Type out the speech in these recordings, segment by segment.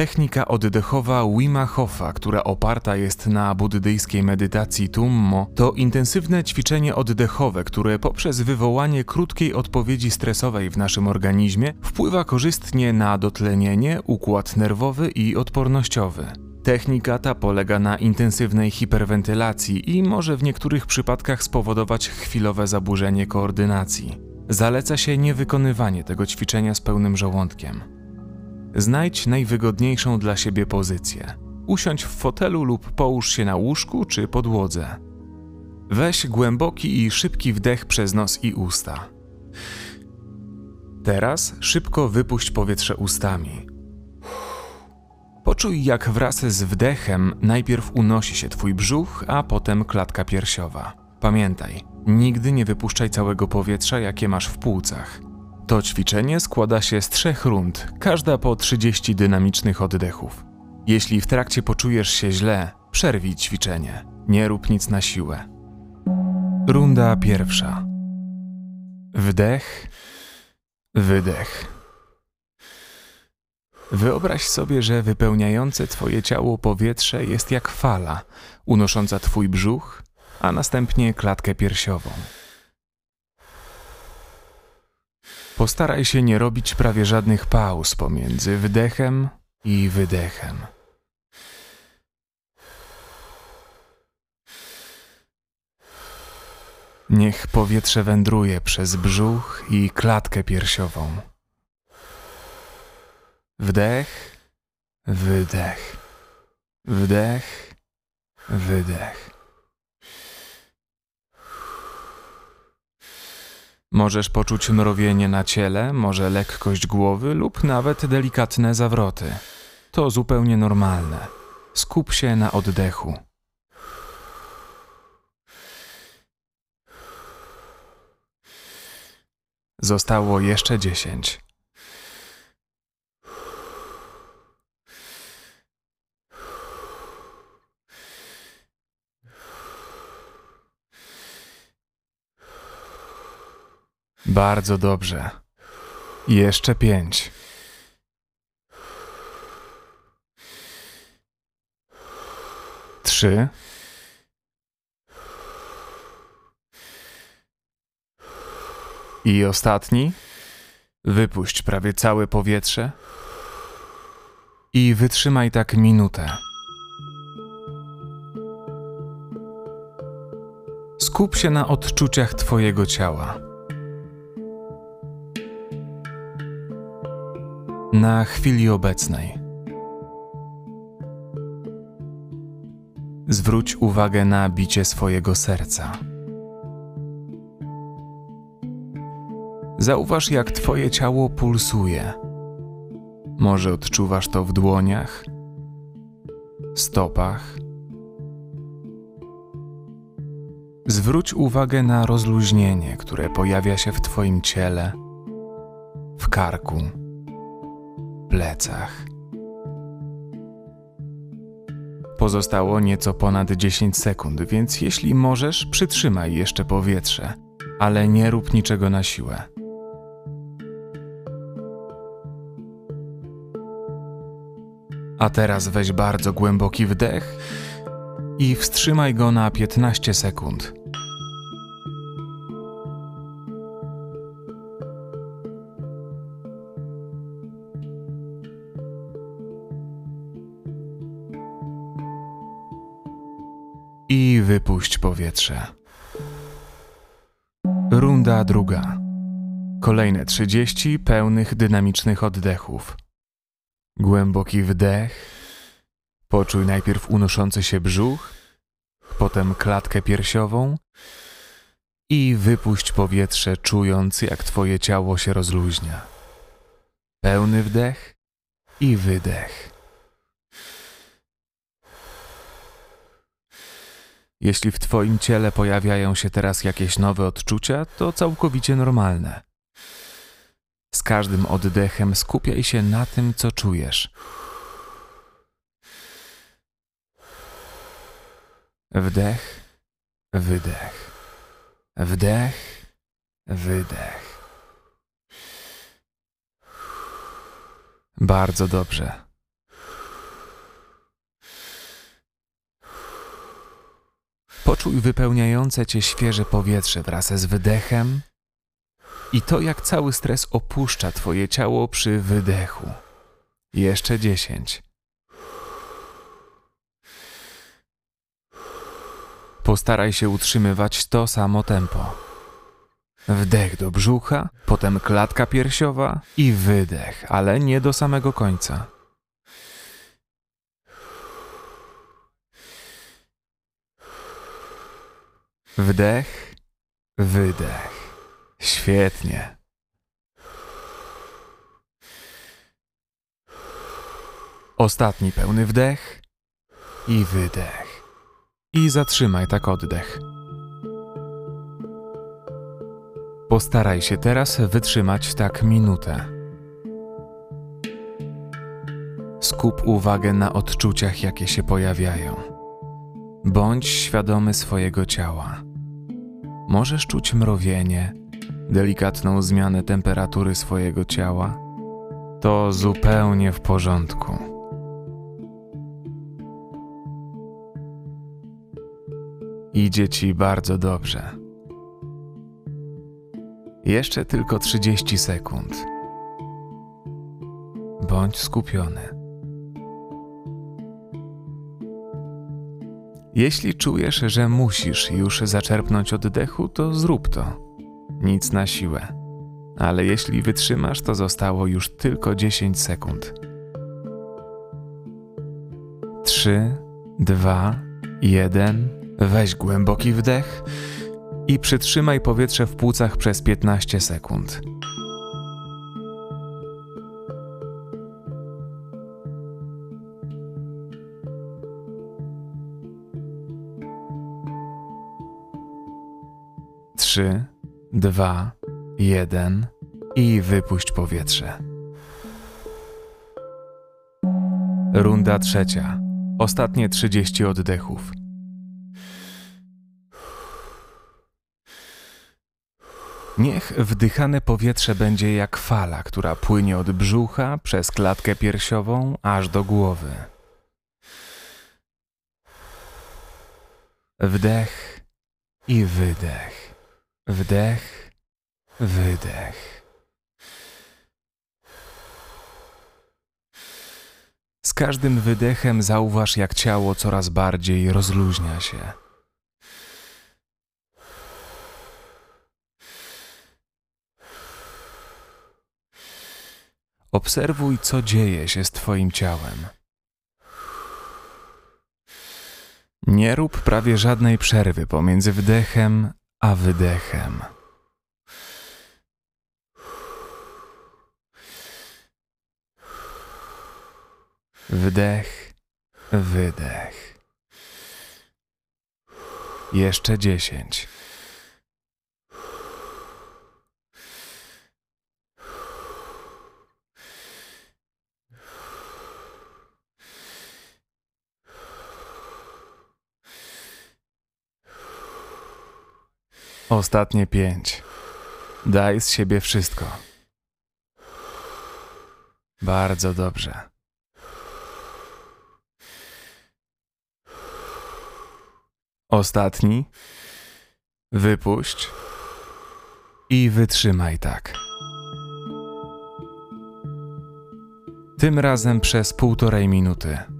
Technika oddechowa Wima Hofa, która oparta jest na buddyjskiej medytacji Tummo, to intensywne ćwiczenie oddechowe, które poprzez wywołanie krótkiej odpowiedzi stresowej w naszym organizmie wpływa korzystnie na dotlenienie, układ nerwowy i odpornościowy. Technika ta polega na intensywnej hiperwentylacji i może w niektórych przypadkach spowodować chwilowe zaburzenie koordynacji. Zaleca się niewykonywanie tego ćwiczenia z pełnym żołądkiem. Znajdź najwygodniejszą dla siebie pozycję. Usiądź w fotelu lub połóż się na łóżku czy podłodze. Weź głęboki i szybki wdech przez nos i usta. Teraz szybko wypuść powietrze ustami. Poczuj, jak wraz z wdechem najpierw unosi się twój brzuch, a potem klatka piersiowa. Pamiętaj, nigdy nie wypuszczaj całego powietrza, jakie masz w płucach. To ćwiczenie składa się z trzech rund, każda po 30 dynamicznych oddechów. Jeśli w trakcie poczujesz się źle, przerwij ćwiczenie. Nie rób nic na siłę. Runda pierwsza. Wdech, wydech. Wyobraź sobie, że wypełniające Twoje ciało powietrze jest jak fala, unosząca Twój brzuch, a następnie klatkę piersiową. Postaraj się nie robić prawie żadnych pauz pomiędzy wdechem i wydechem. Niech powietrze wędruje przez brzuch i klatkę piersiową. Wdech, wydech, wdech, wydech. Możesz poczuć mrowienie na ciele, może lekkość głowy lub nawet delikatne zawroty. To zupełnie normalne. Skup się na oddechu. Zostało jeszcze dziesięć. Bardzo dobrze. Jeszcze pięć. Trzy. I ostatni. Wypuść prawie całe powietrze. I wytrzymaj tak minutę. Skup się na odczuciach Twojego ciała. Na chwili obecnej. Zwróć uwagę na bicie swojego serca. Zauważ, jak Twoje ciało pulsuje. Może odczuwasz to w dłoniach, stopach. Zwróć uwagę na rozluźnienie, które pojawia się w Twoim ciele, w karku plecach. Pozostało nieco ponad 10 sekund, więc jeśli możesz, przytrzymaj jeszcze powietrze, ale nie rób niczego na siłę. A teraz weź bardzo głęboki wdech i wstrzymaj go na 15 sekund. I wypuść powietrze. Runda druga. Kolejne 30 pełnych dynamicznych oddechów. Głęboki wdech. Poczuj najpierw unoszący się brzuch, potem klatkę piersiową i wypuść powietrze, czując jak Twoje ciało się rozluźnia. Pełny wdech i wydech. Jeśli w Twoim ciele pojawiają się teraz jakieś nowe odczucia, to całkowicie normalne. Z każdym oddechem skupiaj się na tym, co czujesz. Wdech, wydech. Wdech, wydech. Bardzo dobrze. Poczuj wypełniające cię świeże powietrze wraz z wydechem i to, jak cały stres opuszcza twoje ciało przy wydechu. Jeszcze dziesięć. Postaraj się utrzymywać to samo tempo. Wdech do brzucha, potem klatka piersiowa i wydech, ale nie do samego końca. Wdech, wydech. Świetnie. Ostatni pełny wdech i wydech. I zatrzymaj tak oddech. Postaraj się teraz wytrzymać tak minutę. Skup uwagę na odczuciach, jakie się pojawiają. Bądź świadomy swojego ciała. Możesz czuć mrowienie, delikatną zmianę temperatury swojego ciała. To zupełnie w porządku. Idzie ci bardzo dobrze. Jeszcze tylko 30 sekund. Bądź skupiony. Jeśli czujesz, że musisz już zaczerpnąć oddechu, to zrób to. Nic na siłę. Ale jeśli wytrzymasz, to zostało już tylko 10 sekund. 3, 2, 1. Weź głęboki wdech i przytrzymaj powietrze w płucach przez 15 sekund. Trzy, dwa, jeden i wypuść powietrze. Runda trzecia. Ostatnie 30 oddechów. Niech wdychane powietrze będzie jak fala, która płynie od brzucha przez klatkę piersiową aż do głowy. Wdech i wydech. Wdech, wydech. Z każdym wydechem zauważ, jak ciało coraz bardziej rozluźnia się. Obserwuj, co dzieje się z Twoim ciałem. Nie rób prawie żadnej przerwy pomiędzy wdechem a wydechem. Wdech, wydech. Jeszcze dziesięć. Ostatnie pięć. Daj z siebie wszystko. Bardzo dobrze. Ostatni. Wypuść. I wytrzymaj tak. Tym razem przez półtorej minuty.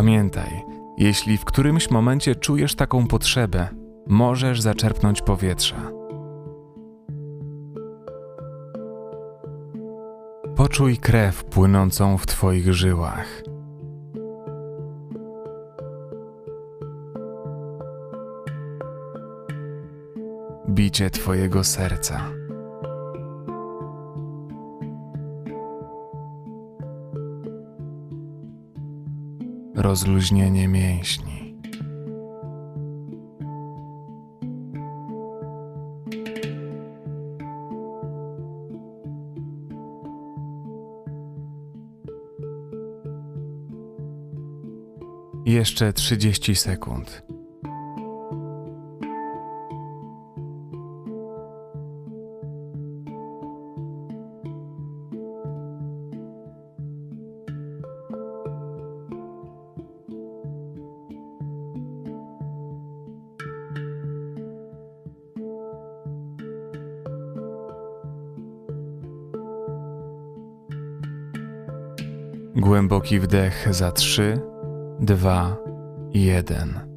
Pamiętaj, jeśli w którymś momencie czujesz taką potrzebę, możesz zaczerpnąć powietrza. Poczuj krew płynącą w Twoich żyłach. Bicie Twojego serca. Rozluźnienie mięśni. Jeszcze 30 sekund. Głęboki wdech za 3, 2, 1.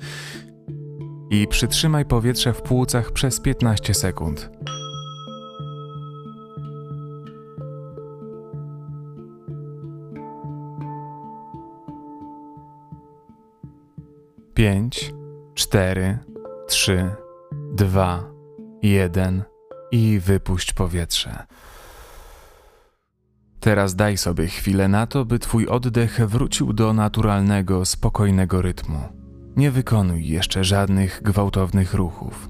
I przytrzymaj powietrze w płucach przez 15 sekund. Pięć, cztery, trzy, dwa, jeden i wypuść powietrze. Teraz daj sobie chwilę na to, by twój oddech wrócił do naturalnego, spokojnego rytmu. Nie wykonuj jeszcze żadnych gwałtownych ruchów.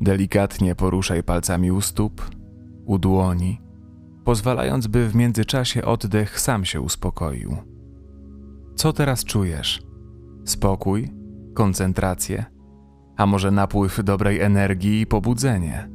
Delikatnie poruszaj palcami u stóp, u dłoni, pozwalając, by w międzyczasie oddech sam się uspokoił. Co teraz czujesz? Spokój, koncentrację, a może napływ dobrej energii i pobudzenie?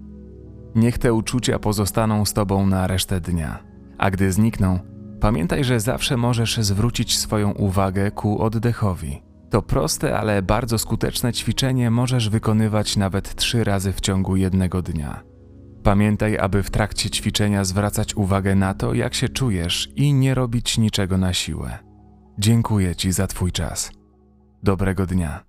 Niech te uczucia pozostaną z tobą na resztę dnia. A gdy znikną, pamiętaj, że zawsze możesz zwrócić swoją uwagę ku oddechowi. To proste, ale bardzo skuteczne ćwiczenie możesz wykonywać nawet trzy razy w ciągu jednego dnia. Pamiętaj, aby w trakcie ćwiczenia zwracać uwagę na to, jak się czujesz i nie robić niczego na siłę. Dziękuję Ci za Twój czas. Dobrego dnia.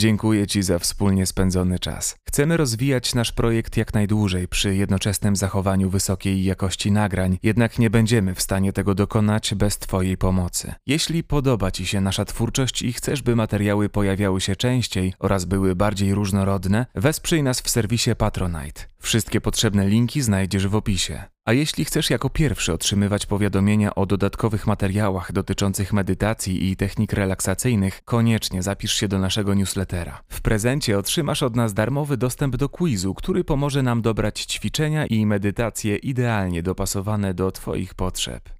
Dziękuję Ci za wspólnie spędzony czas. Chcemy rozwijać nasz projekt jak najdłużej przy jednoczesnym zachowaniu wysokiej jakości nagrań, jednak nie będziemy w stanie tego dokonać bez Twojej pomocy. Jeśli podoba Ci się nasza twórczość i chcesz, by materiały pojawiały się częściej oraz były bardziej różnorodne, wesprzyj nas w serwisie Patronite. Wszystkie potrzebne linki znajdziesz w opisie. A jeśli chcesz jako pierwszy otrzymywać powiadomienia o dodatkowych materiałach dotyczących medytacji i technik relaksacyjnych, koniecznie zapisz się do naszego newslettera. W prezencie otrzymasz od nas darmowy dostęp do quizu, który pomoże nam dobrać ćwiczenia i medytacje idealnie dopasowane do Twoich potrzeb.